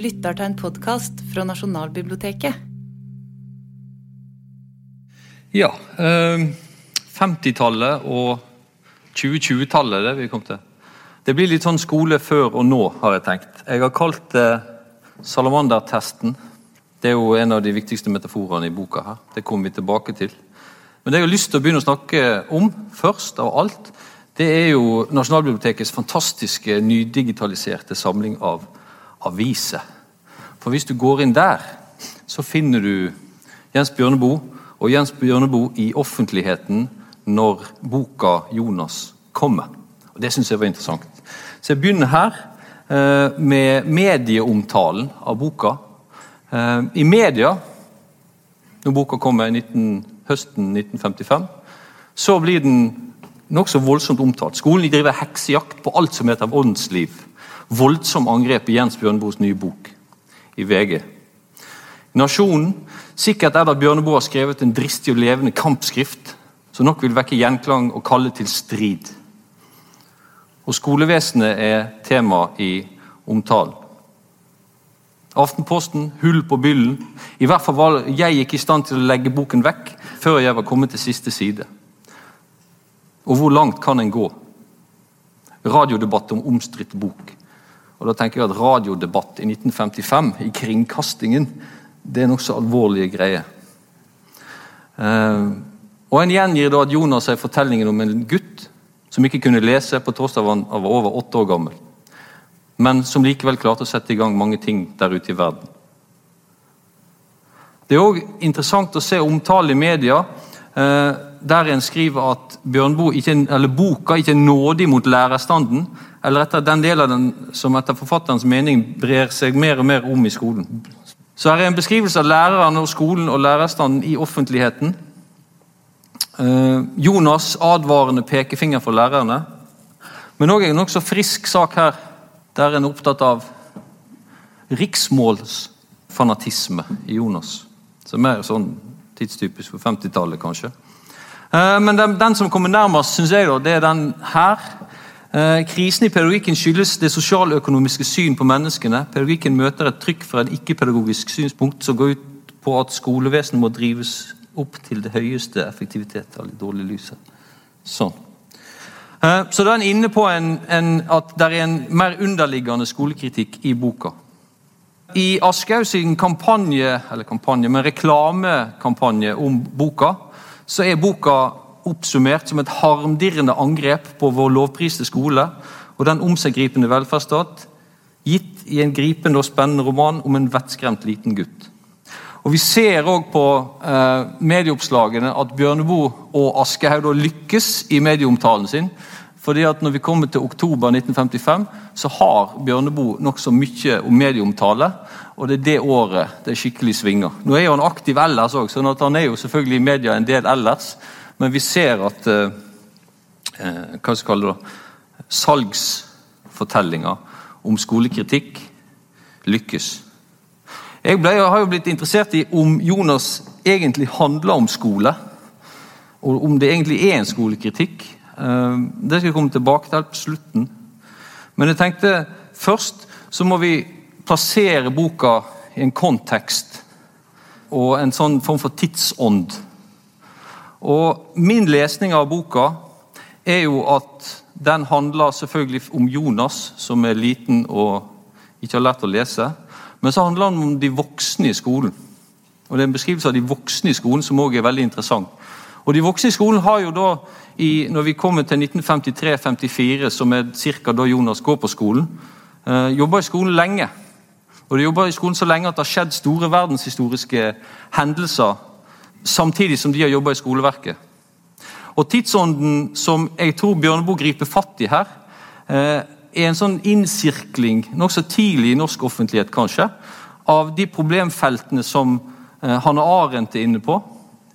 lytter til en podkast fra Nasjonalbiblioteket. Ja. Eh, 50-tallet og 2020-tallet, det vi kom til. Det blir litt sånn skole før og nå, har jeg tenkt. Jeg har kalt det salamandertesten. Det er jo en av de viktigste metaforene i boka. her. Det kommer vi tilbake til. Men det jeg har lyst til å begynne å snakke om, først av alt, det er jo Nasjonalbibliotekets fantastiske nydigitaliserte samling av aviser. For hvis du går inn der, så finner du Jens Bjørneboe og Jens Bjørneboe i offentligheten når boka 'Jonas' kommer. Og Det syns jeg var interessant. Så jeg begynner her eh, med medieomtalen av boka. Eh, I media, når boka kommer i 19, høsten 1955, så blir den nokså voldsomt omtalt. Skolen driver heksejakt på alt som heter åndsliv. Voldsomt angrep i Jens Bjørneboes nye bok i VG. Nasjonen Sikkert er det Bjørneboe har skrevet en dristig og levende kampskrift som nok vil vekke gjenklang og kalle til strid. Og Skolevesenet er tema i omtalen. Aftenposten, hull på byllen. I hvert fall var jeg ikke i stand til å legge boken vekk før jeg var kommet til siste side. Og hvor langt kan en gå? Radiodebatt om omstridt bok. Og da tenker jeg at Radiodebatt i 1955, i kringkastingen, det er nokså alvorlige greier. Uh, og En gjengir da at Jonas er fortellingen om en gutt som ikke kunne lese på tross av han var over åtte år gammel, men som likevel klarte å sette i gang mange ting der ute i verden. Det er òg interessant å se omtale i media uh, der en skriver at Bjørnboe eller boka ikke er nådig mot lærerstanden, eller etter den delen av den som etter forfatterens mening brer seg mer og mer om i skolen. Så her er en beskrivelse av lærerne og skolen og lærerstanden i offentligheten. Eh, Jonas' advarende pekefinger for lærerne. Men òg en nokså frisk sak her, der en er opptatt av riksmålsfanatisme i Jonas. Som er sånn tidstypisk for 50-tallet, kanskje. Eh, men den, den, som kommer nærmest, syns jeg, det er den her. Eh, krisen i pedagogikken skyldes det sosialøkonomiske syn på menneskene. Pedagogikken møter et trykk fra et ikke-pedagogisk synspunkt som går ut på at skolevesenet må drives opp til det høyeste effektivitet. av det dårlig lyset. Sånn. Eh, så da er en inne på en, en, at det er en mer underliggende skolekritikk i boka. I Aschehoug kampanje, eller kampanje, men reklamekampanje om boka, så er boka oppsummert som et harmdirrende angrep på vår lovpriste skole og den omseggripende velferdsstat, gitt i en gripende og spennende roman om en vettskremt liten gutt. Og Vi ser òg på eh, medieoppslagene at Bjørneboe og Aschehoug lykkes i medieomtalen sin. fordi at Når vi kommer til oktober 1955, så har Bjørneboe nokså mye om medieomtale. Og det er det året det skikkelig svinger. Nå er jo han aktiv ellers òg, så han er jo selvfølgelig i media en del ellers. Men vi ser at eh, eh hva skal kalle det, salgsfortellinger om skolekritikk lykkes. Jeg ble, har jo blitt interessert i om Jonas egentlig handler om skole. Og om det egentlig er en skolekritikk. Eh, det skal jeg komme tilbake til på slutten. Men jeg tenkte først så må vi plassere boka i en kontekst og en sånn form for tidsånd og Min lesning av boka er jo at den handler selvfølgelig om Jonas, som er liten og ikke har lært å lese. Men så handler den om de voksne i skolen. Og Det er en beskrivelse av de voksne i skolen som også er veldig interessant. Og De voksne i skolen har jo da, i, når vi kommer til 1953-54, som er ca. da Jonas går på skolen, eh, jobba i skolen lenge. Og De jobber i skolen så lenge at det har skjedd store verdenshistoriske hendelser samtidig som de har jobba i skoleverket. Og Tidsånden som jeg tror Bjørneboe griper fatt i her, eh, er en sånn innsirkling nokså tidlig i norsk offentlighet kanskje, av de problemfeltene som eh, Hanne Arendt er inne på,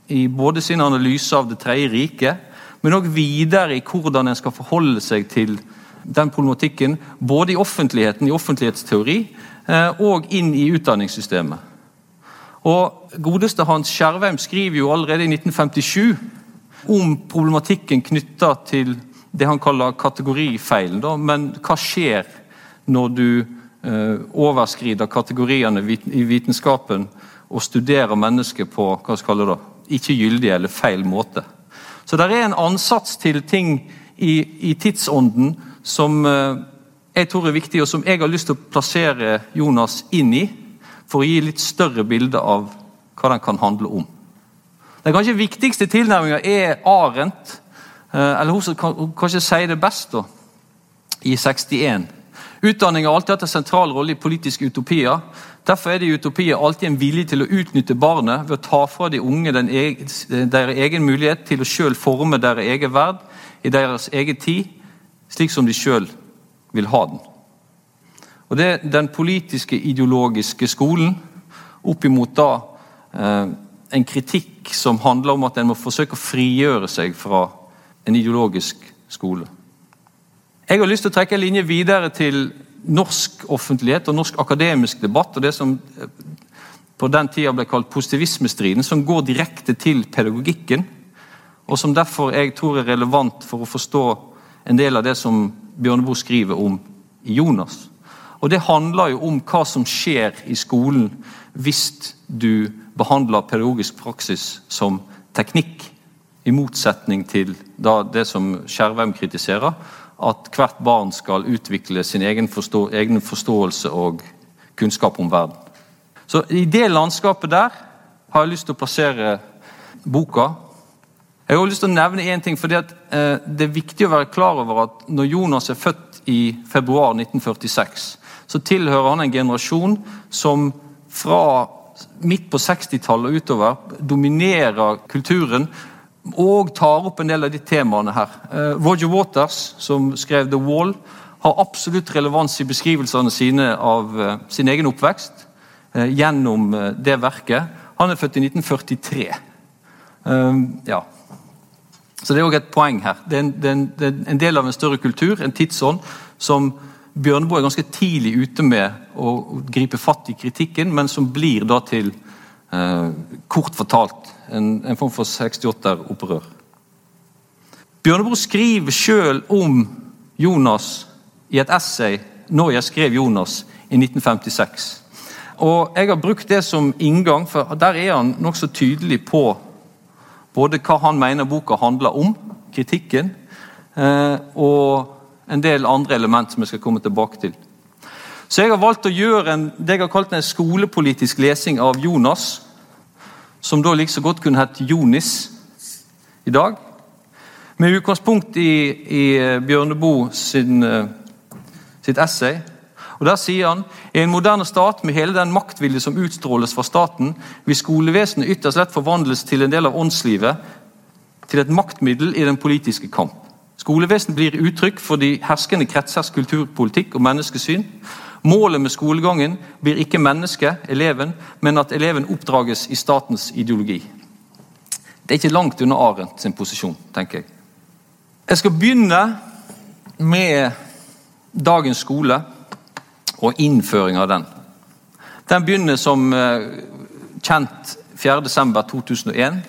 i både sin analyse av Det tredje riket, men òg videre i hvordan en skal forholde seg til den problematikken, både i offentligheten, i offentlighetsteori, og inn i utdanningssystemet. Og Godeste Hans Skjervheim skriver jo allerede i 1957 om problematikken knytta til det han kaller kategorifeilen. Men hva skjer når du eh, overskrider kategoriene i vitenskapen og studerer mennesket på hva skal det da, ikke gyldig eller feil måte. Så det er en ansats til ting i, i tidsånden som eh, jeg tror er viktig, og som jeg har lyst til å plassere Jonas inn i, for å gi litt større bilde av hva den kan handle om. Den kanskje viktigste tilnærminga er Arendt, eh, eller hun som kanskje sier det best, da, i 61. Utdanning har alltid hatt en sentral rolle i politiske utopier. Derfor er det i utopier alltid en vilje til å utnytte barnet ved å ta fra de unge egen, deres egen mulighet til å selv forme deres egen verd i deres egen tid, slik som de selv vil ha den. Og Det er den politiske, ideologiske skolen opp imot da eh, en kritikk som handler om at en må forsøke å frigjøre seg fra en ideologisk skole. Jeg har lyst til å trekke en linje videre til norsk offentlighet og norsk akademisk debatt. og det som eh, på den tida ble kalt positivismestriden, som går direkte til pedagogikken. Og som derfor jeg tror er relevant for å forstå en del av det som Bjørneboe skriver om Jonas. Og Det handler jo om hva som skjer i skolen hvis du behandler pedagogisk praksis som teknikk, i motsetning til det som Skjervheim kritiserer, at hvert barn skal utvikle sin egen, forstå, egen forståelse og kunnskap om verden. Så I det landskapet der har jeg lyst til å plassere boka. Jeg har lyst til å nevne én ting, for eh, det er viktig å være klar over at når Jonas er født i februar 1946, så tilhører han en generasjon som fra midt på 60-tallet og utover dominerer kulturen og tar opp en del av de temaene her. Eh, Roger Waters, som skrev The Wall, har absolutt relevans i beskrivelsene sine av eh, sin egen oppvekst uh, gjennom det verket. Han er født i 1943. ja. Så det er òg et poeng her. Det er, en, det, er en, det er, en, del av en større kultur, en tidsånd, som Bjørneboe er ganske tidlig ute med å gripe fatt i kritikken, men som blir da til, kort fortalt, en, en form for 68-opprør. Bjørneboe skriver sjøl om Jonas i et essay når jeg skrev Jonas i 1956. Og Jeg har brukt det som inngang, for der er han nokså tydelig på både hva han mener boka handler om, kritikken, eh, og en del andre element som jeg skal komme tilbake til. Så jeg har valgt å gjøre en, det jeg har kalt en skolepolitisk lesing av Jonas som da like så godt kunne hett Jonis i dag. Med utgangspunkt i, i Bjørneboe sin, eh, sitt essay. Og Der sier han i en moderne stat med hele den maktvilje som utstråles fra staten, vil skolevesenet ytterst lett forvandles til en del av åndslivet, til et maktmiddel i den politiske kamp. Skolevesenet blir uttrykk for de herskende kretsers kulturpolitikk og menneskesyn. Målet med skolegangen blir ikke mennesket, eleven, men at eleven oppdrages i statens ideologi. Det er ikke langt unna Arendt sin posisjon, tenker jeg. Jeg skal begynne med dagens skole og innføring av den. Den begynner som eh, kjent 4.12.2001.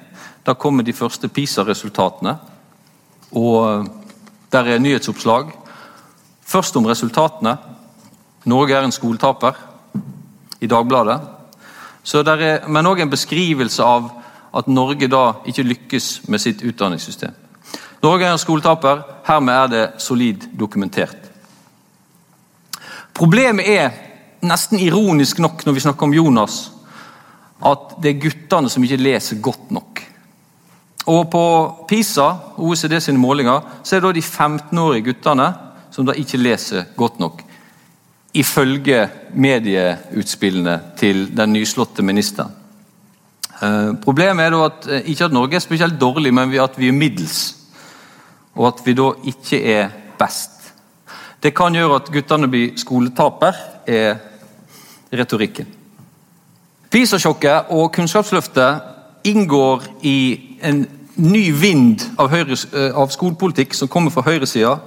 Da kommer de første PISA-resultatene. Og eh, der er nyhetsoppslag. Først om resultatene. Norge er en skoletaper i Dagbladet. Er, men òg en beskrivelse av at Norge da ikke lykkes med sitt utdanningssystem. Norge er en skoletaper. Hermed er det solid dokumentert. Problemet er, nesten ironisk nok når vi snakker om Jonas, at det er guttene som ikke leser godt nok. Og På PISA, OECD sine målinger, så er det da de 15-årige guttene som da ikke leser godt nok ifølge medieutspillene til den nyslåtte ministeren. Eh, problemet er da at eh, ikke at Norge er spesielt dårlig, men at vi er middels. Og at vi da ikke er best. Det kan gjøre at guttene blir skoletaper, er retorikken. PISA-sjokket og Kunnskapsløftet inngår i en ny vind av, høyre, eh, av skolepolitikk som kommer fra høyresida,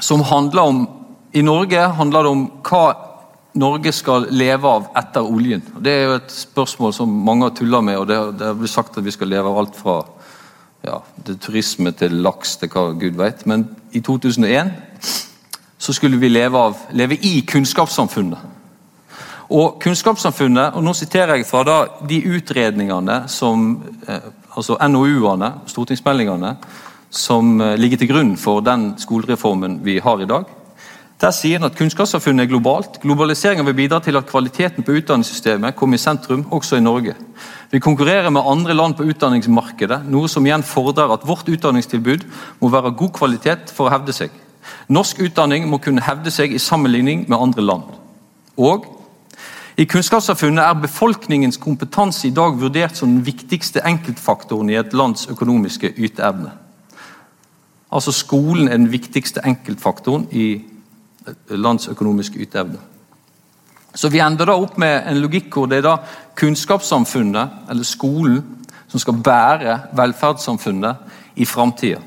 som handler om i Norge handler det om hva Norge skal leve av etter oljen. Det er jo et spørsmål som mange har tulla med. og Det, det blir sagt at vi skal leve av alt fra ja, turisme til laks til hva Gud veit. Men i 2001 så skulle vi leve, av, leve i kunnskapssamfunnet. Og kunnskapssamfunnet, og nå siterer jeg fra da, de utredningene som eh, altså NOU-ene, stortingsmeldingene, som eh, ligger til grunn for den skolereformen vi har i dag. Der sier han at Kunnskapssamfunnet er globalt. Globaliseringen vil bidra til at kvaliteten på utdanningssystemet kommer i sentrum, også i Norge. Vi konkurrerer med andre land på utdanningsmarkedet, noe som igjen fordrer at vårt utdanningstilbud må være av god kvalitet for å hevde seg. Norsk utdanning må kunne hevde seg i sammenligning med andre land. Og i kunnskapssamfunnet er befolkningens kompetanse i dag vurdert som den viktigste enkeltfaktoren i et lands økonomiske yteevne. Altså Skolen er den viktigste enkeltfaktoren i lands økonomiske yteevne. Så Vi ender da opp med en logikk hvor det er da kunnskapssamfunnet, eller skolen, som skal bære velferdssamfunnet i framtida.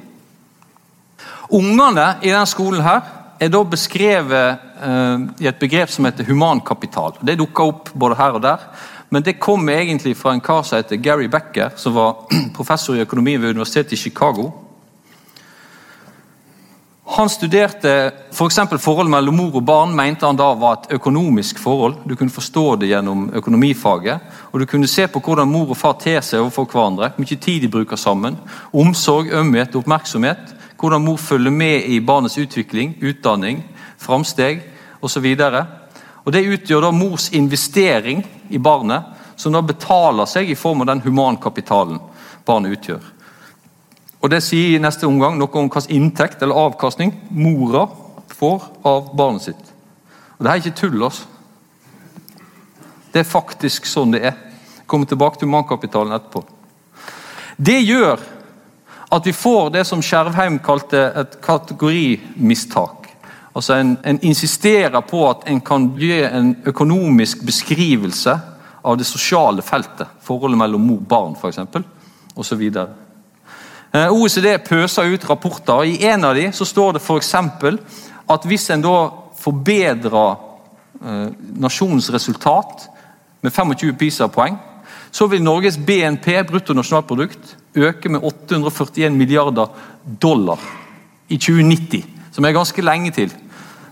Ungene i denne skolen her er da beskrevet uh, i et begrep som heter humankapital. Det dukka opp både her og der, men det kom egentlig fra en kar som heter Gary Becker, som var professor i økonomi ved universitetet i Chicago. Han studerte f.eks. For forholdet mellom mor og barn, mente han da var et økonomisk forhold. Du kunne forstå det gjennom økonomifaget. og Du kunne se på hvordan mor og far ter seg overfor hverandre, hvor mye tid de bruker sammen. Omsorg, ømhet, oppmerksomhet. Hvordan mor følger med i barnets utvikling, utdanning, framsteg osv. Det utgjør da mors investering i barnet, som da betaler seg i form av den humankapitalen barnet utgjør. Og Det sier i neste omgang noe om hvilken inntekt eller avkastning mora får av barnet sitt. Og Det er ikke tull. altså. Det er faktisk sånn det er. Kommer tilbake til humankapitalen etterpå. Det gjør at vi får det som Skjervheim kalte et kategorimistak. Altså en, en, insisterer på at en kan gi en økonomisk beskrivelse av det sosiale feltet. Forholdet mellom mor og barn, f.eks. osv. Eh, OECD pøser ut rapporter. I en av dem står det f.eks. at hvis en da forbedrer eh, nasjonens resultat med 25 PISA-poeng, så vil Norges BNP, bruttonasjonalprodukt, øke med 841 milliarder dollar i 2090. Som er ganske lenge til.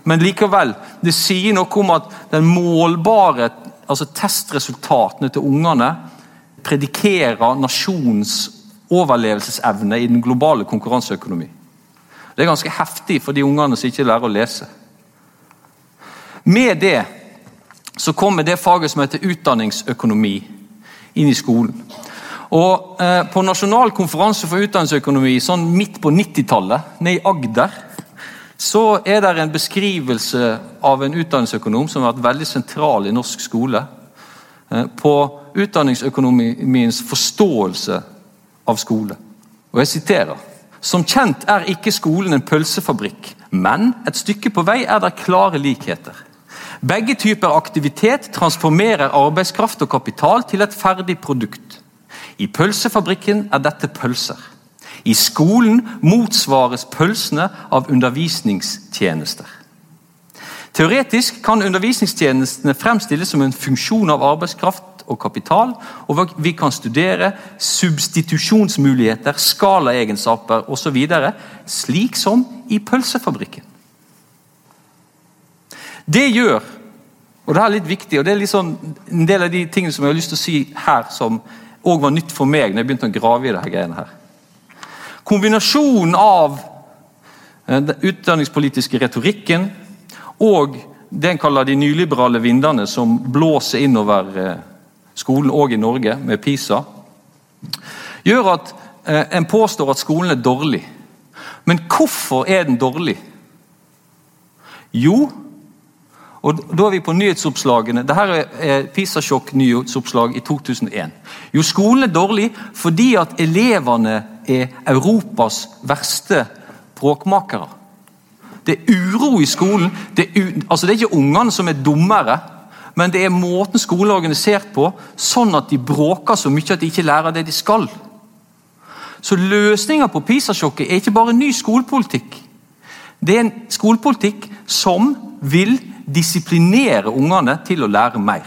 Men likevel, det sier noe om at den målbare altså testresultatene til ungene predikerer nasjonens overlevelsesevne i den globale konkurranseøkonomi. Det er ganske heftig for de ungene som ikke lærer å lese. Med det så kommer det faget som heter utdanningsøkonomi inn i skolen. Og eh, På Nasjonal konferanse for utdanningsøkonomi sånn midt på 90-tallet, nede i Agder, så er det en beskrivelse av en utdanningsøkonom som har vært veldig sentral i norsk skole. Eh, på utdanningsøkonomiens forståelse av skole. Og jeg siterer. Som kjent er ikke skolen en pølsefabrikk, men et stykke på vei er det klare likheter. Begge typer aktivitet transformerer arbeidskraft og kapital til et ferdig produkt. I pølsefabrikken er dette pølser. I skolen motsvares pølsene av undervisningstjenester. Teoretisk kan undervisningstjenestene fremstilles som en funksjon av arbeidskraft og kapital, og vi kan studere substitusjonsmuligheter, skalaegenskaper osv. slik som i pølsefabrikken. Det gjør og det er litt viktig, og det er sånn, en del av de tingene som jeg har lyst til å si her, som òg var nytt for meg når jeg begynte å grave i dette greiene her. Kombinasjonen av eh, den utdanningspolitiske retorikken og det en kaller de nyliberale vindene som blåser innover eh, skolen òg i Norge, med PISA, gjør at eh, en påstår at skolen er dårlig. Men hvorfor er den dårlig? Jo, og Da er vi på nyhetsoppslagene. Dette er PISA-sjokk-nyhetsoppslag i 2001. Jo, Skolen er dårlig fordi at elevene er Europas verste bråkmakere. Det er uro i skolen. Det er, altså det er ikke ungene som er dummere, men det er måten skolen er organisert på, sånn at de bråker så mye at de ikke lærer det de skal. Så løsninga på PISA-sjokket er ikke bare ny skolepolitikk. Det er en skolepolitikk som vil disiplinere ungene til å lære mer.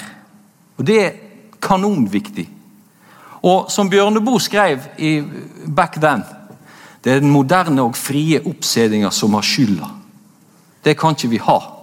Og Det er kanonviktig. Og Som Bjørneboe skrev i Back Then Det er den moderne og frie oppsedinga som har skylda. Det kan ikke vi ha.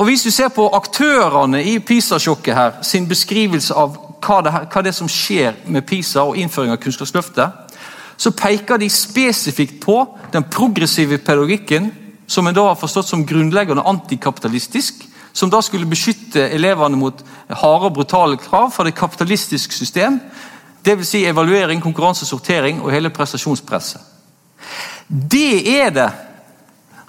Og Hvis du ser på aktørene i PISA-sjokket her, sin beskrivelse av hva det, hva det er som skjer med PISA og innføring av Kunnskapsløftet, så peker de spesifikt på den progressive pedagogikken, som en da har forstått som grunnleggende antikapitalistisk, som da skulle beskytte elevene mot harde og brutale krav fra det kapitalistiske system. Dvs. Si evaluering, konkurranse, sortering og hele prestasjonspresset. Det er det.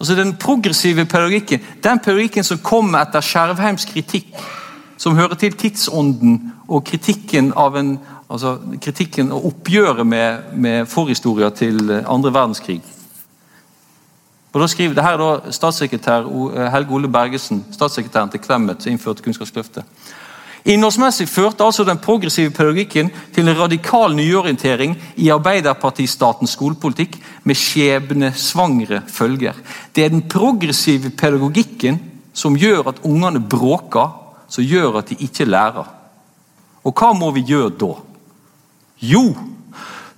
Altså Den progressive pedagogikken, den pedagogikken som kommer etter Skjervheims kritikk, som hører til tidsånden og kritikken av en, altså kritikken og oppgjøret med, med forhistoria til andre verdenskrig. Og da skriver, det her er da statssekretær Helge Ole Bergesen, statssekretæren til Clemet, som innførte Kunnskapsløftet. Innholdsmessig førte altså den progressive pedagogikken til en radikal nyorientering i Arbeiderpartistatens skolepolitikk med skjebnesvangre følger. Det er den progressive pedagogikken som gjør at ungene bråker, som gjør at de ikke lærer. Og hva må vi gjøre da? Jo,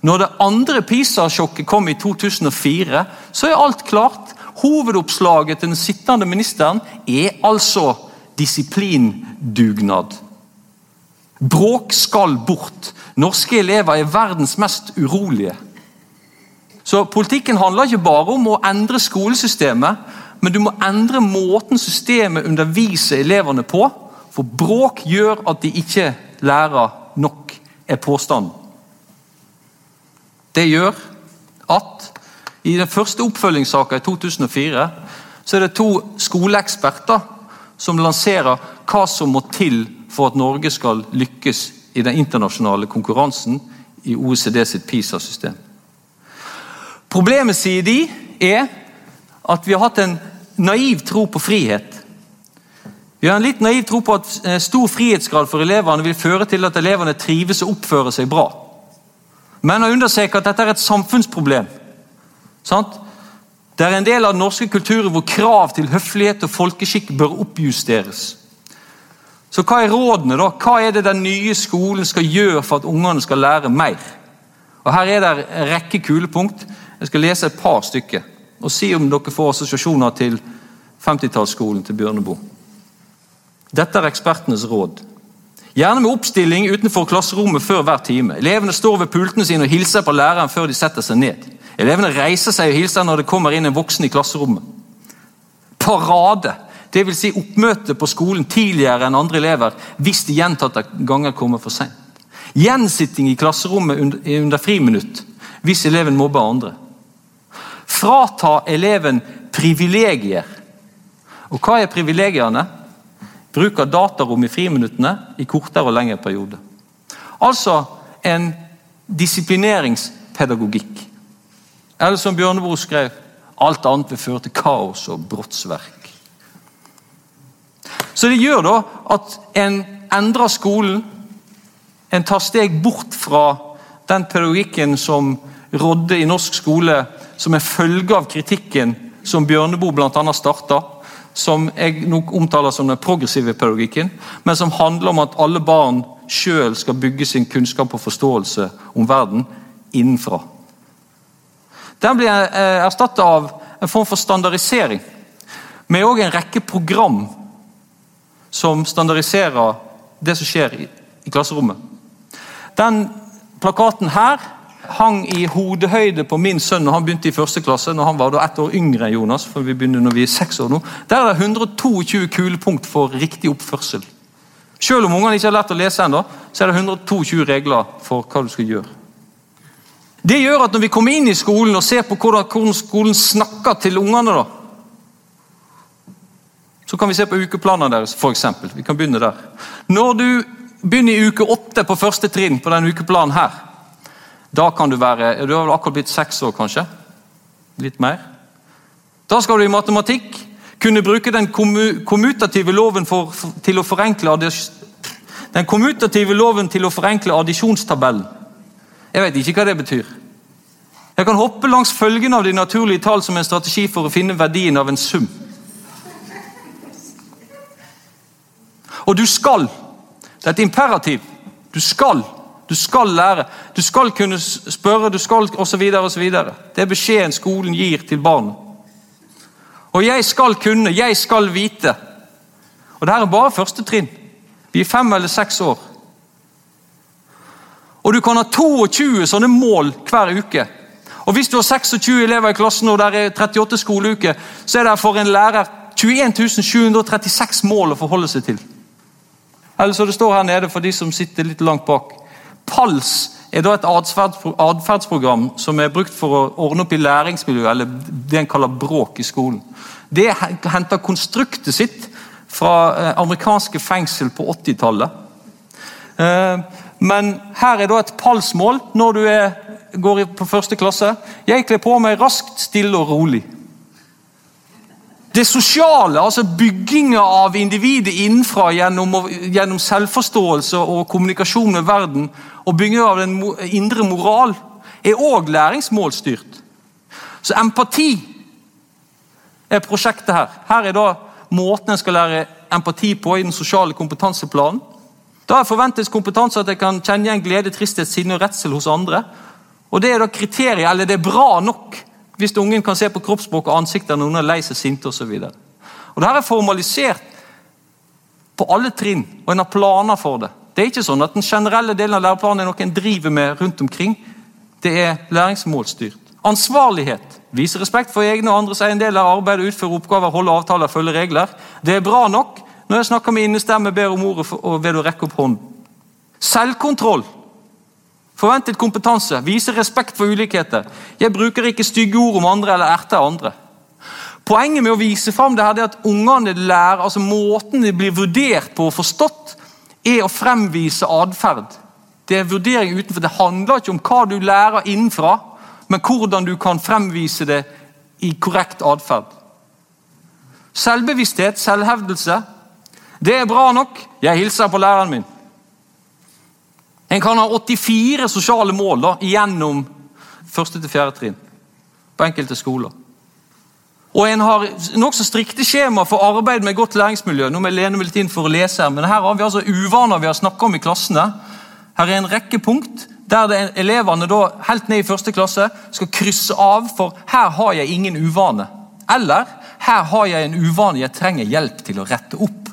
når det andre PISA-sjokket kom i 2004, så er alt klart. Hovedoppslaget til den sittende ministeren er altså disiplindugnad. Bråk skal bort. Norske elever er verdens mest urolige. Så Politikken handler ikke bare om å endre skolesystemet, men du må endre måten systemet underviser elevene på. For bråk gjør at de ikke lærer nok, er påstanden. Det gjør at i den første oppfølgingssaka i 2004 så er det to skoleeksperter som lanserer hva som må til for at Norge skal lykkes i den internasjonale konkurransen i OECD sitt PISA-system. Problemet, sier de, er at vi har hatt en naiv tro på frihet. Vi har en litt naiv tro på at eh, stor frihetsgrad for elevene vil føre til at elevene trives og oppfører seg bra. Men å understreke at dette er et samfunnsproblem. Sant? Det er en del av den norske kulturen hvor krav til høflighet og folkeskikk bør oppjusteres. Så hva er rådene? da? Hva er det den nye skolen skal gjøre for at ungene skal lære mer? Og Her er det en rekke kulepunkt. Jeg skal lese et par stykker og si om dere får assosiasjoner til 50-tallsskolen til Bjørneboe. Dette er ekspertenes råd. Gjerne med oppstilling utenfor klasserommet før hver time. Elevene står ved pultene sine og hilser på læreren før de setter seg ned. Elevene reiser seg og hilser når det kommer inn en voksen i klasserommet. Parade Dvs. Si oppmøte på skolen tidligere enn andre elever hvis de gjentatte ganger kommer for sent. Gjensitting i klasserommet under friminutt hvis eleven mobber andre. Frata eleven privilegier. Og hva er privilegiene? Bruk av datarom i friminuttene i kortere og lengre perioder. Altså en disiplineringspedagogikk. Eller som Bjørneboe skrev alt annet vil føre til kaos og brottsverk. Så det gjør da at en endrer skolen. En tar steg bort fra den pedagogikken som rådde i norsk skole som en følge av kritikken som Bjørneboe bl.a. starta, som jeg nok omtaler som den progressive pedagogikken, men som handler om at alle barn sjøl skal bygge sin kunnskap og forståelse om verden innenfra. Den blir eh, erstatta av en form for standardisering, med òg en rekke program som standardiserer det som skjer i, i klasserommet. Den plakaten her hang i hodehøyde på min sønn når han begynte i første klasse. når han var da ett år yngre enn Jonas, for vi begynner når vi er seks år nå. Der er det 122 kulepunkt for riktig oppførsel. Selv om ungene ikke har lært å lese ennå, så er det 122 regler for hva du skal gjøre. Det gjør at når vi kommer inn i skolen og ser på hvordan, skolen snakker til ungene, da, så kan vi se på ukeplanene deres, f.eks. Vi kan begynne der. Når du begynner i uke åtte på første trinn på denne ukeplanen her, da kan du være Du har vel akkurat blitt seks år, kanskje? Litt mer? Da skal du i matematikk kunne bruke den kommutative loven for, til å forenkle den kommutative loven til å forenkle addisjonstabellen. Jeg vet ikke hva det betyr. Jeg kan hoppe langs følgene av de naturlige tall som en strategi for å finne verdien av en sum. Og du skal. Det er et imperativ. Du skal. Du skal lære. Du skal kunne spørre, du skal osv. osv. Det er beskjeden skolen gir til barnet. Og jeg skal kunne, jeg skal vite. Og dette er bare første trinn. Vi er fem eller seks år. Og du kan ha 22 sånne mål hver uke. Og Hvis du har 26 elever i klassen og det er 38 skoleuker, så er det for en lærer 21 736 mål å forholde seg til. Eller så det står her nede for de som sitter litt langt bak. PALS er da et atferdsprogram som er brukt for å ordne opp i læringsmiljøet, eller det en kaller bråk i skolen. Det henter konstruktet sitt fra eh, amerikanske fengsel på 80-tallet. Eh, men her er da et PALS-mål når du er, går på første klasse. Jeg kler på meg raskt, stille og rolig. Det sosiale, altså bygginga av individet innenfra gjennom, gjennom, selvforståelse og kommunikasjon med verden, og bygginga av den indre moral, er òg læringsmålstyrt. Så empati er prosjektet her. Her er da måten en skal lære empati på i den sosiale kompetanseplanen. Da forventes kompetanse at jeg kan kjenne igjen glede, tristhet, sinne og redsel hos andre. Og Det er da kriteriet, eller det er bra nok hvis ungen kan se på kroppsspråk og ansikter når noen er lei seg, sinte osv. Dette er formalisert på alle trinn, og en har planer for det. Det er ikke sånn at Den generelle delen av læreplanen er noe en driver med rundt omkring. Det er læringsmålstyrt. Ansvarlighet. Vise respekt for egne og andres eiendeler, arbeide, utføre oppgaver, holde avtaler, følge regler. Det er bra nok, når jeg snakker med innestemme, ber om ordet og ved å rekke opp hånden. Selvkontroll. Forventet kompetanse. Vise respekt for ulikheter. Jeg bruker ikke stygge ord om andre eller erter andre. Poenget med å vise fram det her, er at ungene lærer, altså måten de blir vurdert på og forstått, er å fremvise atferd. Det er vurdering utenfor. Det handler ikke om hva du lærer innenfra, men hvordan du kan fremvise det i korrekt atferd. Selvbevissthet, selvhevdelse, det er bra nok. Jeg hilser på læreren min. En kan ha 84 sosiale mål da, gjennom første til fjerde trinn på enkelte skoler. Og En har nokså strikte skjema for arbeid med godt læringsmiljø. Nå må jeg lene meg litt inn for å lese her, men Her har vi altså uvaner vi har snakket om i klassene. Her er en rekke punkt der det, elevene da, helt ned i første klasse skal krysse av for her har jeg ingen uvane. Eller her har jeg en uvane jeg trenger hjelp til å rette opp.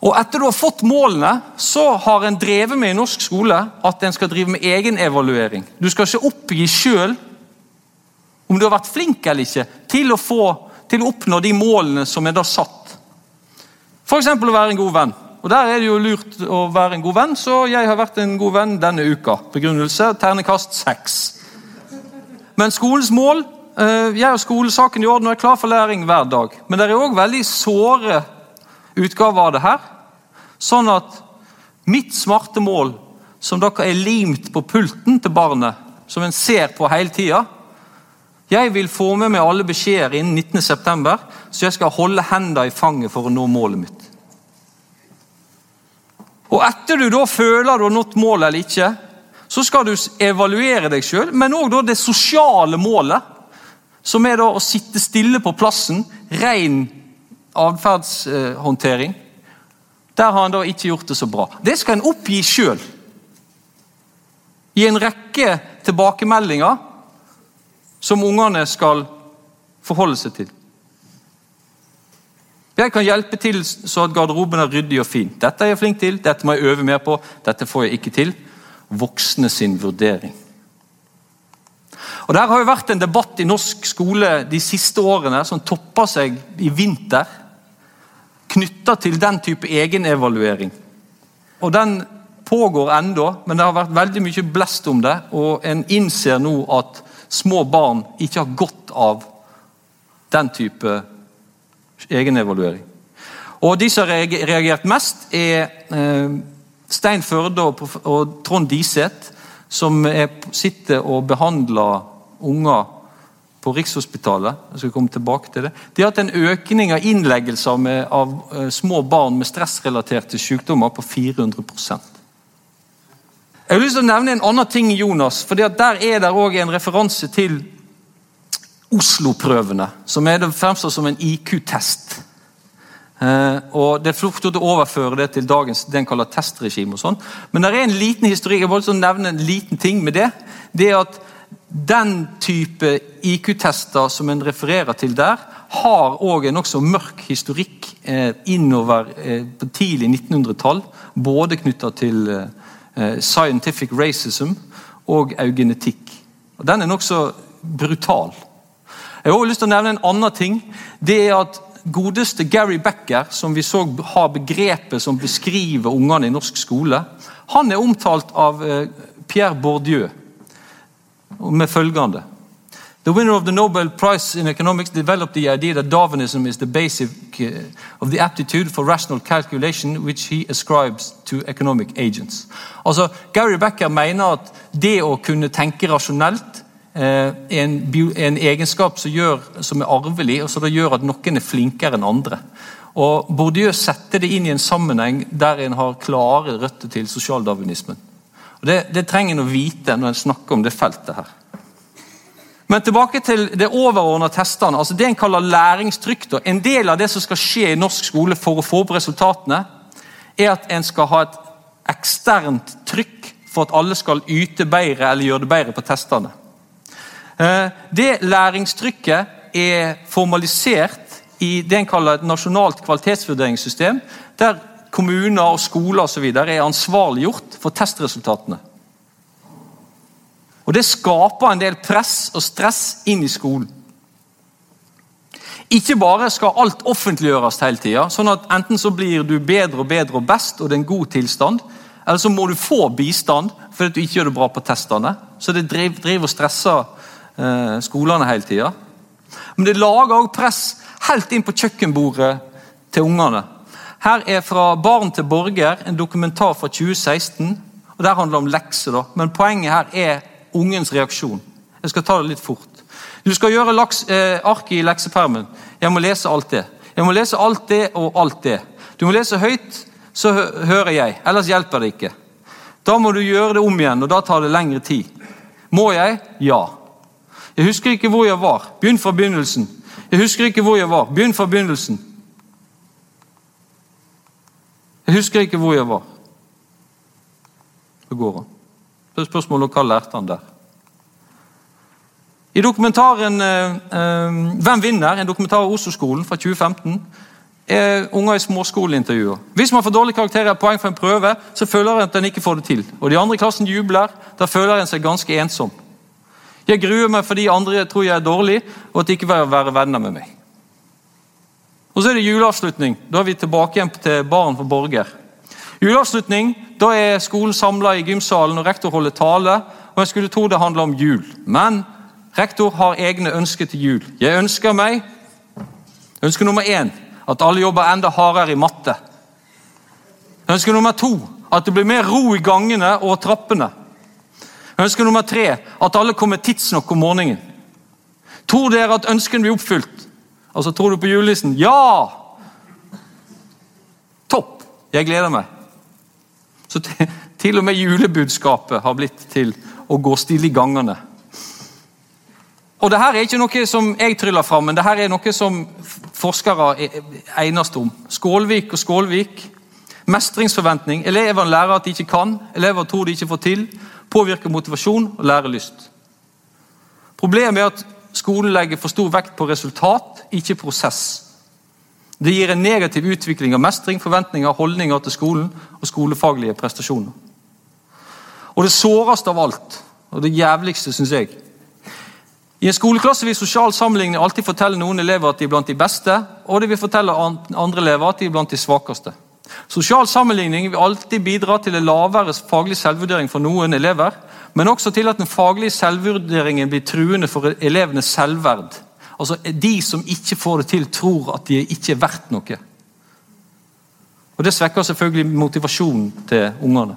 Og Etter du har fått målene, så har en drevet med i norsk skole at en skal drive med egenevaluering. Du skal ikke oppgi sjøl om du har vært flink eller ikke til å, få, til å oppnå de målene som er da satt. F.eks. å være en god venn. Og Der er det jo lurt å være en god venn, så jeg har vært en god venn denne uka. Begrunnelse ternekast seks. Men skolens mål eh, Jeg har skolesaken i orden og er klar for læring hver dag. Men det er òg veldig såre utgave av det her. Sånn at mitt smarte mål, som dere er limt på pulten til barnet, som en ser på hele tida Jeg vil få med meg alle beskjeder innen 19.9., så jeg skal holde hendene i fanget for å nå målet mitt. Og Etter du da føler du har nådd målet eller ikke, så skal du evaluere deg sjøl, men òg det sosiale målet, som er å sitte stille på plassen, ren atferdshåndtering. Der har han da ikke gjort det så bra. Det skal en oppgi sjøl. I en rekke tilbakemeldinger som ungene skal forholde seg til. Jeg kan hjelpe til så at garderoben er ryddig og fin. Dette er jeg flink til, dette må jeg øve mer på, dette får jeg ikke til. Voksne sin vurdering. Og Der har jo vært en debatt i norsk skole de siste årene som toppa seg i vinter knytta til den type egenevaluering. Og Den pågår ennå, men det har vært veldig mye blest om det. Og en innser nå at små barn ikke har godt av den type egenevaluering. Og De som har reagert mest, er eh, Stein Førde og Trond Diseth, som sitter og behandler unger på Rikshospitalet. Jeg skal komme tilbake til det. De har hatt en økning av innleggelser med, av uh, små barn med stressrelaterte sykdommer på 400 Jeg har lyst til å nevne en annen ting Jonas. for Der er det òg en referanse til Oslo-prøvene, som er det fremstår som en IQ-test. Uh, og Det er fort å overføre det til dagens den kaller testregime. sånn. Men det er en liten historikk, jeg vil nevne en liten ting med det. det er at den type IQ-tester som en refererer til der, har òg en nokså mørk historikk eh, innover eh, på tidlig 1900-tall. Både knytta til eh, scientific racism og eugenetikk. Og Den er nokså brutal. Jeg har også lyst til å nevne en annen ting. Det er at Godeste Gary Becker, som vi så har begrepet som beskriver ungene i norsk skole, han er omtalt av Pierre Bourdieu med følgende The winner of the Nobel Prize in Economics developed the idea that Darwinism is the basic uh, of the aptitude for rational calculation which he ascribes to economic agents. Altså, Gary Becker mener at det å kunne tenke rasjonelt eh, er en, en, egenskap som, gjør, som, er arvelig, og som gjør at noen er flinkere enn andre. Og Bourdieu setter det inn i en sammenheng der en har klare røtter til sosialdarwinismen. Det, det trenger en å vite når en snakker om det feltet her. Men tilbake til det overordna testene. altså Det en kaller læringstrykk. En del av det som skal skje i norsk skole for å få opp resultatene, er at en skal ha et eksternt trykk for at alle skal yte bedre eller gjøre det bedre på testene. Eh, det læringstrykket er formalisert i det en kaller et nasjonalt kvalitetsvurderingssystem, der kommuner og skoler og så videre er ansvarliggjort for testresultatene. Og Det skaper en del press og stress inn i skolen. Ikke bare skal alt offentliggjøres hele tida, sånn at enten så blir du bedre og bedre og best, og det er en god tilstand, eller så må du få bistand fordi du ikke gjør det bra på testene. Så det driver og stresser eh, skolene hele tida. Men det lager også press helt inn på kjøkkenbordet til ungene. Her er fra Barn til borger, en dokumentar fra 2016. og Der handler det om lekser, da. men poenget her er ungens reaksjon. Jeg skal ta det litt fort. Du skal gjøre laks, eh, arket i leksepermen. Jeg må lese alt det. Jeg må lese alt det og alt det. Du må lese høyt, så hører jeg. Ellers hjelper det ikke. Da må du gjøre det om igjen, og da tar det lengre tid. Må jeg? Ja. Jeg husker ikke hvor jeg var. Begynn fra begynnelsen. Jeg husker ikke hvor jeg var. Begynn fra begynnelsen. Jeg husker ikke hvor jeg var. Det går han. Så er spørsmålet hva lærte han der? I dokumentaren eh, eh 'Hvem vinner?', en dokumentar av Oslo-skolen fra 2015, er unger i småskoleintervjuer. Hvis man får dårlige karakterer poeng for en prøve, så føler en at en ikke får det til. Og De andre i klassen jubler. Da føler en seg ganske ensom. Jeg gruer meg fordi andre tror jeg er dårlig, og at de ikke vil være venner med meg. Og Så er det juleavslutning. Da er vi tilbake igjen til Barn for borger. Juleavslutning, Da er skolen samla i gymsalen, og rektor holder tale. og Jeg skulle tro det handler om jul, men rektor har egne ønsker til jul. Jeg ønsker meg Ønske nummer én at alle jobber enda hardere i matte. Ønske nummer to at det blir mer ro i gangene og trappene. Ønske nummer tre at alle kommer tidsnok om morgenen. Tror dere at ønskene blir oppfylt? Altså, Tror du på julenissen? Ja! Topp! Jeg gleder meg. Så til og med julebudskapet har blitt til å gå stille i gangene. Og det her er ikke noe som jeg tryller fram, men det her er noe som forskere egnes om. Skålvik og Skålvik. Mestringsforventning. Elevene lærer at de ikke kan, elever tror de ikke får til. Påvirker motivasjon og lærelyst. Problemet er at skolen legger for stor vekt på resultat, ikke prosess. Det gir en negativ utvikling av mestring, forventninger, holdninger til skolen og skolefaglige prestasjoner. Og det såreste av alt, og det jævligste, syns jeg I en skoleklasse vil sosial sammenligning alltid fortelle noen elever at de er blant de beste, og det vil fortelle andre elever at de er blant de svakeste. Sosial sammenligning vil alltid bidra til en lavere faglig selvvurdering for noen elever, men også til at den faglige selvvurderingen blir truende for elevenes selvverd. Altså, De som ikke får det til, tror at de ikke er verdt noe. Og Det svekker selvfølgelig motivasjonen til ungene.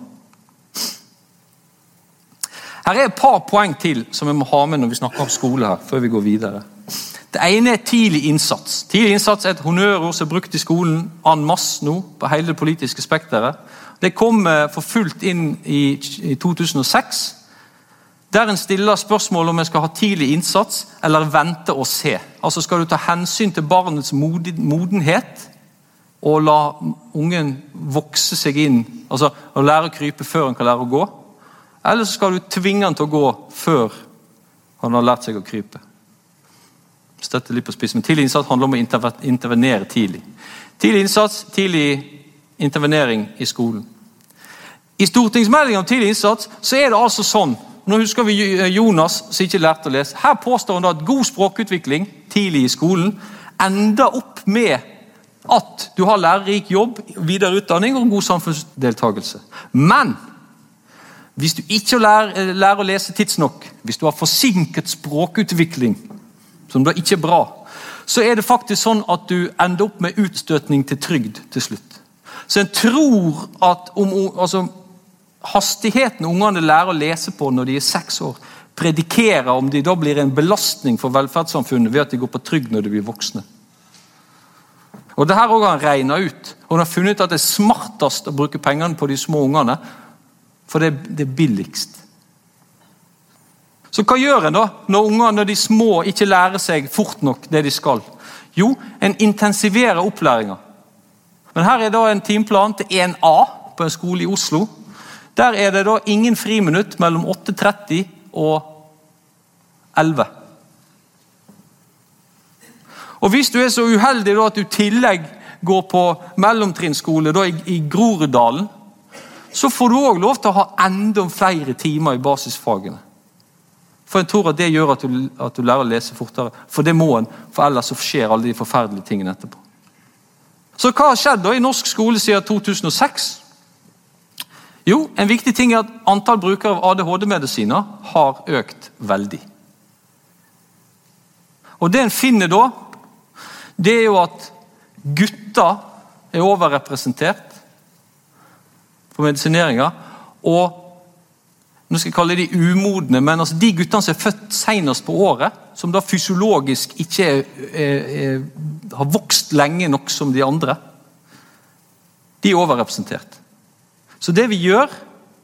Her er et par poeng til som vi må ha med når vi snakker om skole. her, før vi går videre. Det ene er tidlig innsats. Tidlig innsats er et honnørord som er brukt i skolen en masse nå, på hele det politiske spekteret. Det kom for fullt inn i 2006 der en stiller spørsmål om en skal ha tidlig innsats eller vente og se. Altså Skal du ta hensyn til barnets modenhet og la ungen vokse seg inn, altså å lære å krype før en kan lære å gå? Eller så skal du tvinge han til å gå før Han har lært seg å krype. Støtte litt på spissen, men Tidlig innsats handler om å intervenere tidlig. Tidlig innsats, tidlig intervenering i skolen. I stortingsmeldingen om tidlig innsats så er det altså sånn Nå husker vi Jonas som ikke lærte å lese. Her påstår han at god språkutvikling tidlig i skolen ender opp med at du har lærerik jobb, videre utdanning og god samfunnsdeltakelse. Men hvis du ikke lærer, lærer å lese tidsnok, hvis du har forsinket språkutvikling, som da ikke er bra, så er det faktisk sånn at du ender opp med utstøtning til trygd til slutt. Så en tror at om, altså, hastigheten ungene lærer å lese på når de er seks år, predikerer om de da blir en belastning for velferdssamfunnet ved at de går på trygd når de blir voksne. Og det her har han regna ut. Og han har funnet ut at det er smartest å bruke pengene på de små ungene, for det, det er billigst. Så hva gjør en da når ungene når de små ikke lærer seg fort nok det de skal? Jo, en intensiverer opplæringa. Men her er da en timeplan til 1A på en skole i Oslo. Der er det da ingen friminutt mellom 8.30 og 11. Og Hvis du er så uheldig da at du i tillegg går på mellomtrinnsskole i, i Groruddalen, så får du òg lov til å ha enda flere timer i basisfagene. For jeg tror at Det gjør at du, at du lærer å lese fortere. For det må en, for ellers skjer alle de forferdelige tingene etterpå. Så hva har skjedd da i norsk skole siden 2006? Jo, En viktig ting er at antall brukere av ADHD-medisiner har økt veldig. Og Det en finner da, det er jo at gutter er overrepresentert på medisineringa. Og nå skal jeg kalle de umodne, men altså de guttene som er født senest på året, som da fysiologisk ikke er, er, er, har vokst lenge nok som de andre, de er overrepresentert. Så det vi gjør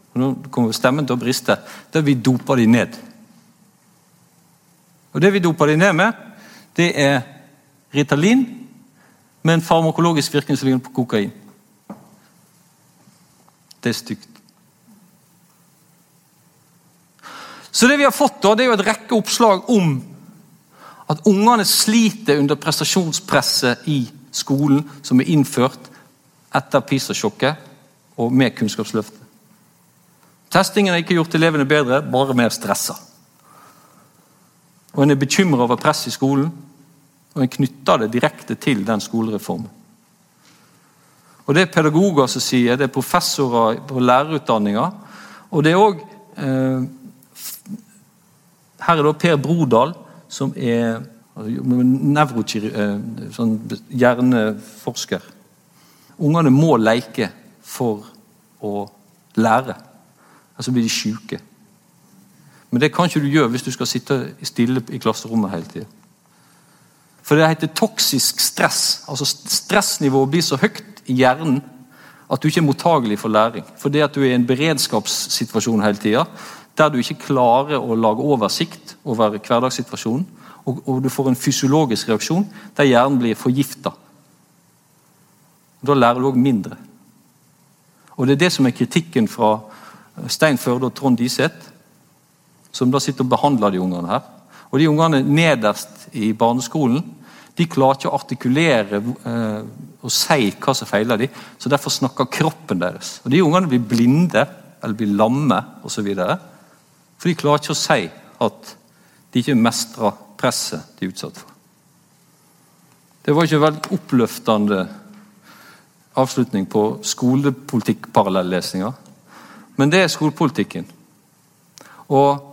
og Nå kommer stemmen til å briste. Det er vi doper de ned. Og Det vi doper de ned med, det er Ritalin med en farmakologisk virkning som ligner på kokain. Det er stygt. Så det vi har fått da, det er jo et rekke oppslag om at ungene sliter under prestasjonspresset i skolen som er innført etter PISA-sjokket og med Kunnskapsløftet. Testingen har ikke gjort elevene bedre, bare mer stressa. Og En er bekymra over press i skolen, og en knytter det direkte til den skolereformen. Og Det er pedagoger som sier, det er professorer på lærerutdanninga. Og det er òg eh, Her er da Per Brodal, som er nevrokirurg, eh, sånn hjerneforsker. Ungene må leke for å lære. Altså blir de syke. Men det kan ikke du gjøre hvis du skal sitte stille i klasserommet hele tida. For det heter toksisk stress. Altså Stressnivået blir så høyt i hjernen at du ikke er mottagelig for læring. Fordi at du er i en beredskapssituasjon hele tida, der du ikke klarer å lage oversikt over hverdagssituasjonen. Og, og du får en fysiologisk reaksjon der hjernen blir forgifta. Da lærer du òg mindre. Og Det er det som er kritikken fra Stein Førde og Trond Diseth, som da sitter og behandler de ungene her. Og De ungene nederst i barneskolen de klarer ikke å artikulere eh, og si hva som feiler dem, så derfor snakker kroppen deres. Og De ungene blir blinde eller blir lamme osv. For de klarer ikke å si at de ikke mestrer presset de er utsatt for. Det var ikke veldig oppløftende avslutning på skolepolitikkparallellesninga. Men det er skolepolitikken. Og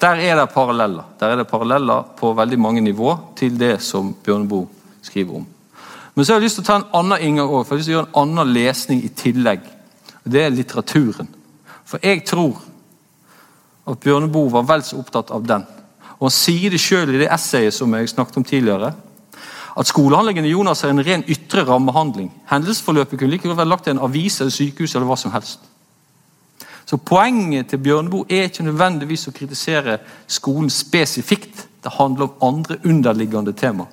der er det paralleller. Der er det paralleller på veldig mange nivå til det som Bjørneboe skriver om. Men så har jeg lyst til å ta en annen inngang over, for jeg har lyst til å gjøre en annen lesning i tillegg. Det er litteraturen. For jeg tror at Bjørneboe var vel så opptatt av den. Og Han sier det sjøl i det essayet som jeg snakket om tidligere at skolehandlingen i Jonas er en ren ytre rammehandling. Hendelsesforløpet kunne like godt vært lagt i en avis eller sykehus eller hva som helst. Så Poenget til Bjørneboe er ikke nødvendigvis å kritisere skolen spesifikt. Det handler om andre underliggende tema.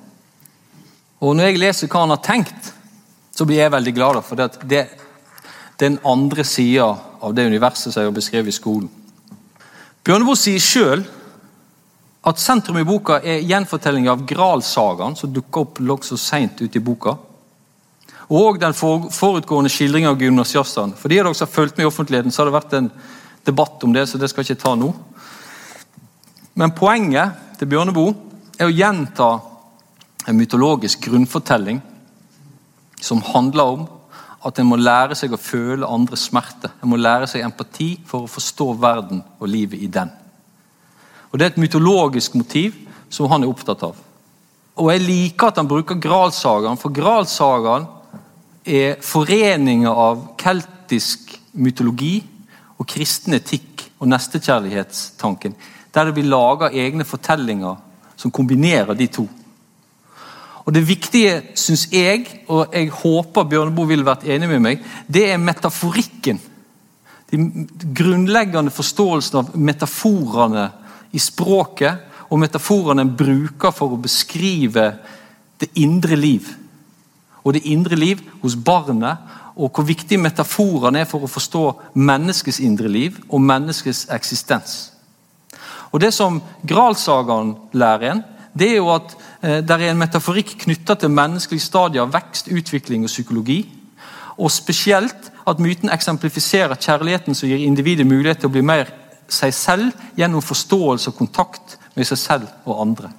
Og Når jeg leser hva han har tenkt, så blir jeg veldig glad. For det, det, den andre sida av det universet som jeg har beskrevet i skolen. Bjørneboe sier sjøl at sentrum i boka er gjenfortelling av Gralsagaen, som dukker opp nokså seint ute i boka. Og den forutgående skildringen av gymnasiastene. For de av dere som har fulgt med i offentligheten, så har det vært en debatt om det, så det skal jeg ikke ta nå. Men poenget til Bjørneboe er å gjenta en mytologisk grunnfortelling som handler om at en må lære seg å føle andres smerte. En må lære seg empati for å forstå verden og livet i den. Og Det er et mytologisk motiv som han er opptatt av. Og Jeg liker at han bruker Gralsagaen, for Gralsagaen er foreninger av keltisk mytologi og kristen etikk og nestekjærlighetstanken. Der det blir laga egne fortellinger som kombinerer de to. Og Det viktige, syns jeg, og jeg håper Bjørneboe ville vært enig med meg, det er metaforikken. De grunnleggende forståelsen av metaforene i språket, og metaforene en bruker for å beskrive det indre liv. Og det indre liv hos barnet, og hvor viktig metaforene er for å forstå menneskets indre liv og menneskets eksistens. Og Det som Gralsagaen lærer en, det er jo at eh, det er en metaforikk knytta til menneskelig stadie av vekst, utvikling og psykologi. Og spesielt at myten eksemplifiserer kjærligheten som gir individet mulighet til å bli mer seg selv gjennom forståelse og kontakt med seg selv og andre.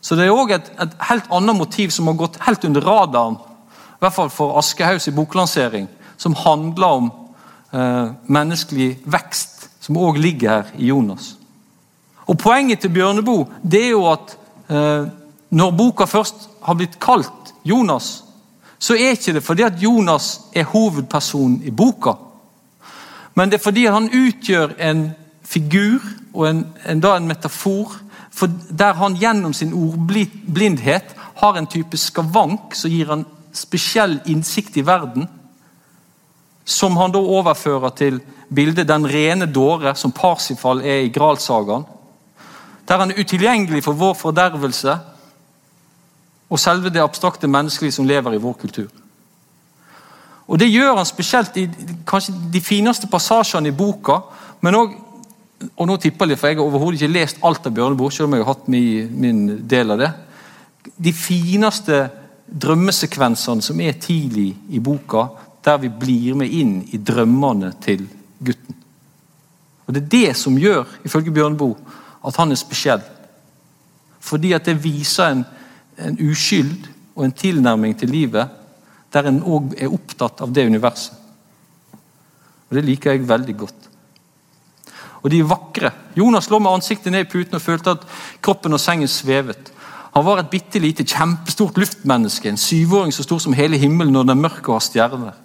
Så Det er òg et, et, helt annet motiv som har gått helt under radaren, i hvert fall for Aschehougs boklansering, som handler om eh, menneskelig vekst, som òg ligger her i Jonas. Og Poenget til Bjørneboe det er jo at eh, når boka først har blitt kalt Jonas, så er ikke det fordi at Jonas er hovedpersonen i boka. Men det er fordi han utgjør en figur og en, en, en metafor der han gjennom sin ordblindhet har en type skavank som gir han spesiell innsikt i verden. Som han da overfører til bildet 'Den rene dåre', som Parsifal er i Gralsagaen. Der han er utilgjengelig for vår fordervelse og selve det abstrakte menneskelige som lever i vår kultur. Og Det gjør han spesielt i kanskje de fineste passasjene i boka. men også, og nå tipper jeg for jeg har overhodet ikke lest alt av Bjørneboe, selv om jeg har hatt min, min del av det. De fineste drømmesekvensene som er tidlig i boka, der vi blir med inn i drømmene til gutten. Og Det er det som gjør, ifølge Bjørneboe, at han er spesiell. Fordi at det viser en, en uskyld og en tilnærming til livet der en òg er opptatt av det universet. Og Det liker jeg veldig godt. Og de er vakre. Jonas lå med ansiktet ned i puten og følte at kroppen og sengen svevet. Han var et bitte lite, kjempestort luftmenneske, en syvåring så stor som hele himmelen når den er mørk og har stjerner.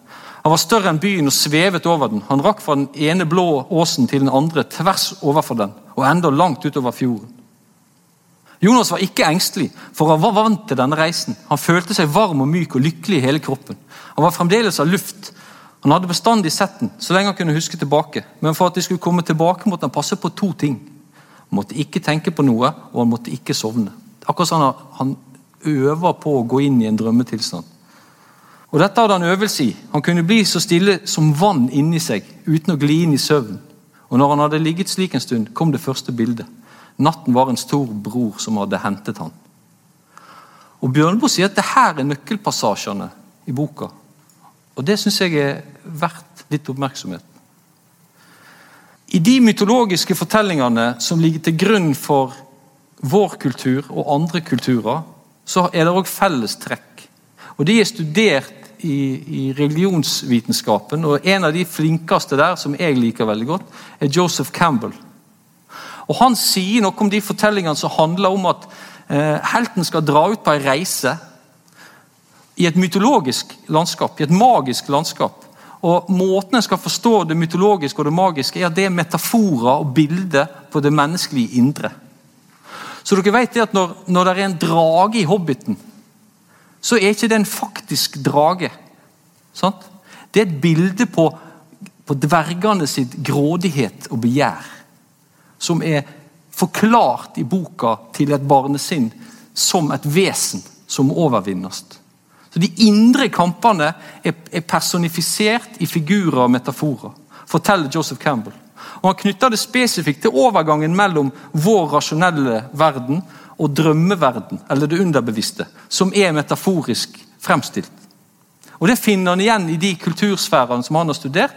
Han var større enn byen og svevet over den. Han rakk fra den ene blå åsen til den andre, tvers overfor den, og enda langt utover fjorden. Jonas var ikke engstelig, for han var vant til denne reisen. Han følte seg varm og myk og lykkelig i hele kroppen. Han var fremdeles av luft. Han hadde bestandig sett den, så lenge han kunne huske tilbake. Men for at de skulle komme tilbake, måtte han passe på to ting. Han måtte ikke tenke på noe, og han måtte ikke sovne. Akkurat han, han øver på å gå inn i en drømmetilstand. Og Dette hadde han øvelse i. Han kunne bli så stille som vann inni seg uten å gli inn i søvn. Og når han hadde ligget slik en stund, kom det første bildet. Natten var en stor bror som hadde hentet han. Og Bjørneboe sier at det her er nøkkelpassasjene i boka. Og Det syns jeg er verdt litt oppmerksomhet. I de mytologiske fortellingene som ligger til grunn for vår kultur og andre kulturer, så er det òg fellestrekk. Og De er studert i, i, religionsvitenskapen, og en av de flinkeste der, som jeg liker veldig godt, er Joseph Campbell. Og Han sier noe om de fortellingene som handler om at eh, helten skal dra ut på en reise i et mytologisk landskap, i et magisk landskap. Og Måten en skal forstå det mytologiske og det magiske, er at det er metaforer og bilder på det menneskelige indre. Så dere vet det at når, når det er en drage i Hobbiten, så er ikke det en faktisk drage. Sant? Det er et bilde på, på dvergene sitt grådighet og begjær som er forklart i boka til et barnesinn som et vesen som overvinnes. Så De indre kampene er personifisert i figurer og metaforer, forteller Joseph Campbell. Og Han knytter det spesifikt til overgangen mellom vår rasjonelle verden og drømmeverden, eller det underbevisste, som er metaforisk fremstilt. Og Det finner han igjen i de kultursfærene som han har studert.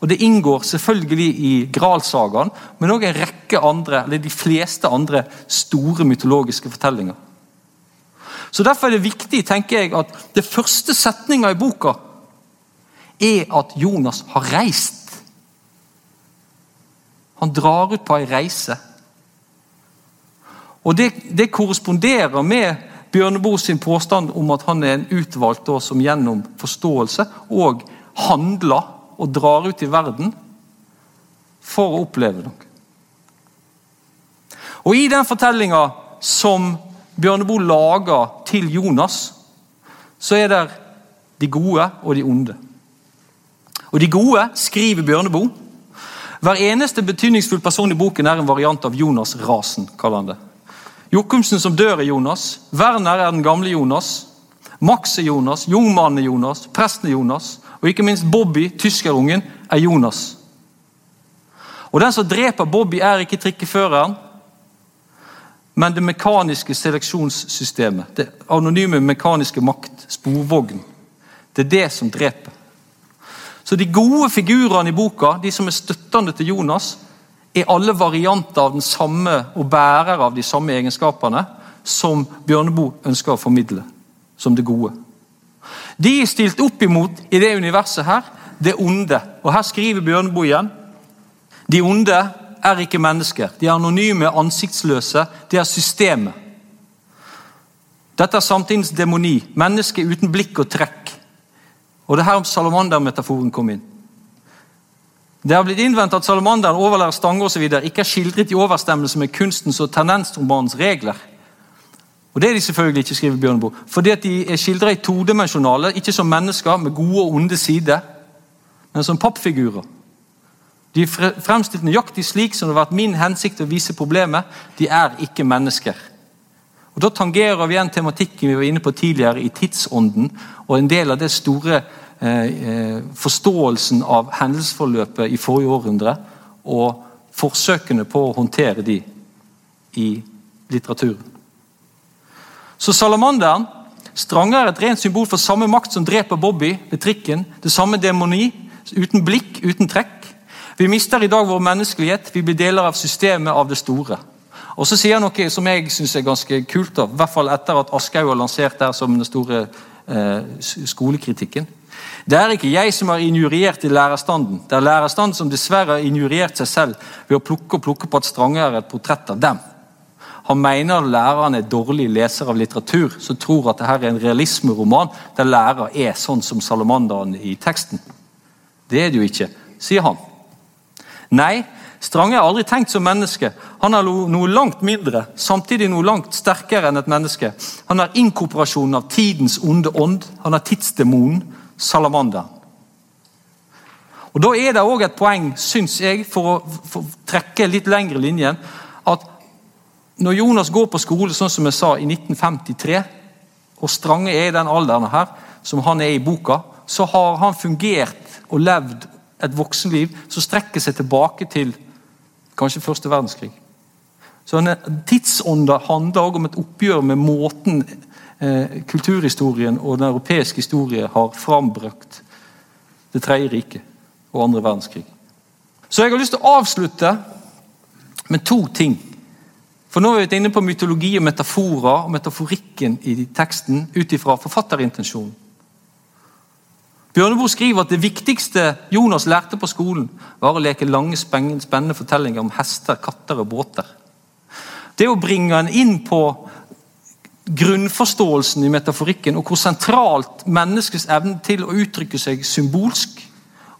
Og Det inngår selvfølgelig i Gralsagaen, men òg en rekke andre, eller de fleste andre store mytologiske fortellinger. Så Derfor er det viktig tenker jeg, at det første setninga i boka er at Jonas har reist. Han drar ut på ei reise. Og det, det korresponderer med Bjørneboe sin påstand om at han er en utvalgt som gjennom forståelse og handler og drar ut i verden for å oppleve noe. Og I den fortellinga som Bjørneboe lager til Jonas, så er det de gode og de onde. Og De gode skriver Bjørneboe. Hver eneste betydningsfull person i boken er en variant av Jonas-rasen. kaller han det. Jokumsen som dør, er Jonas. Werner er den gamle Jonas. Max er Jonas. Jungmannen er Jonas. Presten er Jonas. Og ikke minst Bobby, tyskerungen, er Jonas. Og Den som dreper Bobby, er ikke trikkeføreren, men det mekaniske seleksjonssystemet. Det anonyme mekaniske makt, sporvogn. Det er det som dreper. Så De gode figurene i boka, de som er støttende til Jonas, er alle varianter av den samme og bærer av de samme egenskapene som Bjørneboe ønsker å formidle som det gode. De er stilt opp imot i det universet her, det onde. Og Her skriver Bjørneboe. De onde er ikke mennesker. De er anonyme, ansiktsløse. De er systemet. Dette er samtidens demoni. Mennesket uten blikk og trekk. Og det er her salamandermetaforen kom inn. Det har blitt innvendt at salamanderen overlærer Stange osv. ikke er skildret i overstemmelse med kunstens og tendensromanens regler. Og Det er de selvfølgelig ikke, skriver Bjørneboe. Fordi at de er skildret i todimensjonale, ikke som mennesker med gode og onde sider, men som pappfigurer. De er fremstilt nøyaktig slik som det har vært min hensikt å vise problemet. De er ikke mennesker. Og Da tangerer vi igjen tematikken vi var inne på tidligere, i tidsånden, og en del av det store Eh, eh, forståelsen av hendelsesforløpet i forrige århundre og forsøkene på å håndtere de i litteraturen. Så salamanderen stranger er et rent symbol for samme makt som dreper Bobby ved trikken. Det samme demoni, uten blikk, uten trekk. Vi mister i dag vår menneskelighet, vi blir deler av systemet av det store. Og så sier han noe som jeg syns er ganske kult, i hvert fall etter at Aschehoug har lansert det som den store eh, skolekritikken. Det er ikke jeg som har injuriert i lærerstanden. Det er lærerstanden som dessverre har injuriert seg selv ved å plukke og plukke på at Strange er et portrett av dem. Han mener læreren er dårlig leser av litteratur, som tror at dette er en realismeroman der lærer er sånn som salamanderen i teksten. Det er det jo ikke, sier han. Nei, Strange er aldri tenkt som menneske. Han er noe langt mindre, samtidig noe langt sterkere enn et menneske. Han er inkorporasjonen av tidens onde ånd. Han er tidsdemonen salamanderen. Og Da er det òg et poeng, syns jeg, for å, for å trekke litt lengre linjen, når Jonas går på skole, sånn som jeg sa, i 1953, og Strange er i den alderen her, som han er i boka, så har han fungert og levd et voksenliv som strekker seg tilbake til kanskje første verdenskrig. Så Tidsånda handler også om et oppgjør med måten eh, kulturhistorien og den europeiske historie har frambrakt Det tredje riket og andre verdenskrig. Så jeg har lyst til å avslutte med to ting. For Nå har vi inne på mytologi og metaforer og metaforikken i teksten ut ifra forfatterintensjonen. Bjørneboe skriver at det viktigste Jonas lærte på skolen, var å leke lange, spennende fortellinger om hester, katter og båter. Det å bringe en inn på grunnforståelsen i metaforikken, og hvor sentralt menneskets evne til å uttrykke seg symbolsk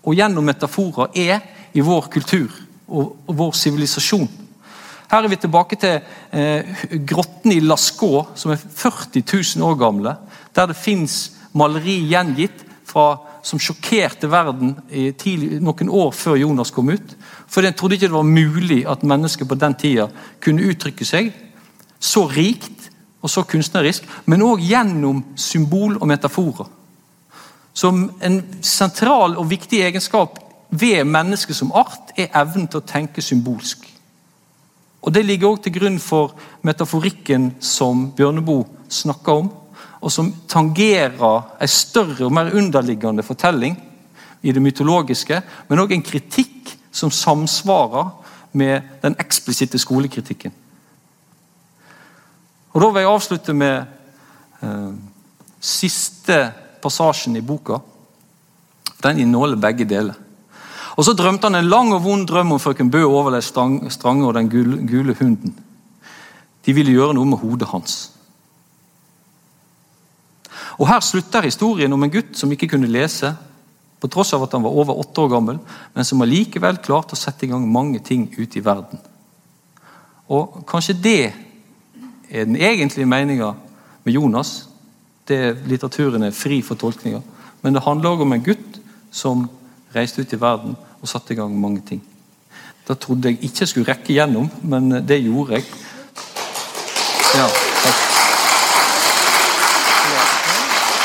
og gjennom metaforer er i vår kultur og, vår sivilisasjon. Her er vi tilbake til eh, grotten i Lascaux, som er 40 000 år gamle. Der det fins maleri gjengitt fra, som sjokkerte verden tidlig, noen år før Jonas kom ut. For en trodde ikke det var mulig at mennesker på den tida kunne uttrykke seg så rikt og så kunstnerisk, men òg gjennom symbol og metaforer. Som en sentral og viktig egenskap ved mennesket som art, er evnen til å tenke symbolsk. Og Det ligger også til grunn for metaforikken som Bjørneboe snakker om, og som tangerer en større og mer underliggende fortelling i det mytologiske, men òg en kritikk som samsvarer med den eksplisitte skolekritikken. Og Da vil jeg avslutte med eh, siste passasjen i boka. Den inneholder begge deler. Og Så drømte han en lang og vond drøm om frøken Bø overlevde Strange og den gule, gule hunden. De ville gjøre noe med hodet hans. Og Her slutter historien om en gutt som ikke kunne lese, på tross av at han var over åtte år gammel, men som allikevel klarte å sette i gang mange ting ute i verden. Og Kanskje det er den egentlige meninga med Jonas. Det Litteraturen er fri for tolkninger. Men det handler òg om en gutt som reiste ut i verden og satte i gang mange ting. Da trodde jeg ikke jeg skulle rekke gjennom, men det gjorde jeg. Ja, takk.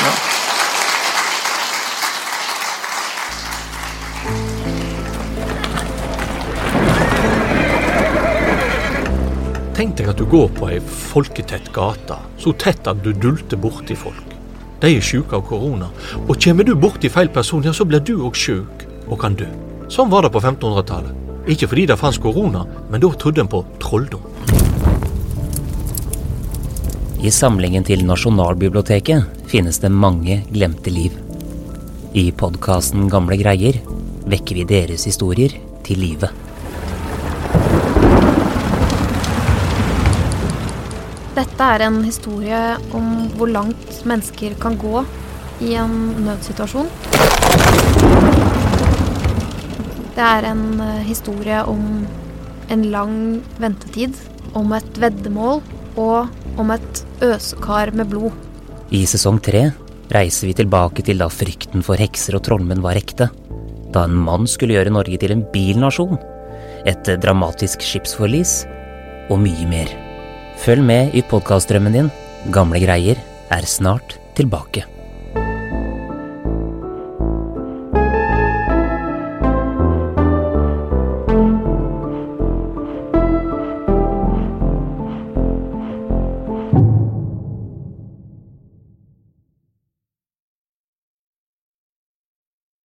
Ja. Tenk deg at du går på ei folketett gate, så tett at du dulter borti folk. De er sjuke av korona, og kommer du borti feil person, ja, så blir du òg sjuk og kan dø. Sånn var det på 1500-tallet. Ikke fordi det fantes korona, men da trodde en på trolldom. I samlingen til Nasjonalbiblioteket finnes det mange glemte liv. I podkasten Gamle greier vekker vi deres historier til live. Dette er en historie om hvor langt mennesker kan gå i en nødsituasjon. Det er en eh, historie om en lang ventetid, om et veddemål og om et øsekar med blod. I sesong tre reiser vi tilbake til da frykten for hekser og trollmenn var ekte. Da en mann skulle gjøre Norge til en bilnasjon. Et dramatisk skipsforlis og mye mer. Følg med i podkastdrømmen din. Gamle greier er snart tilbake.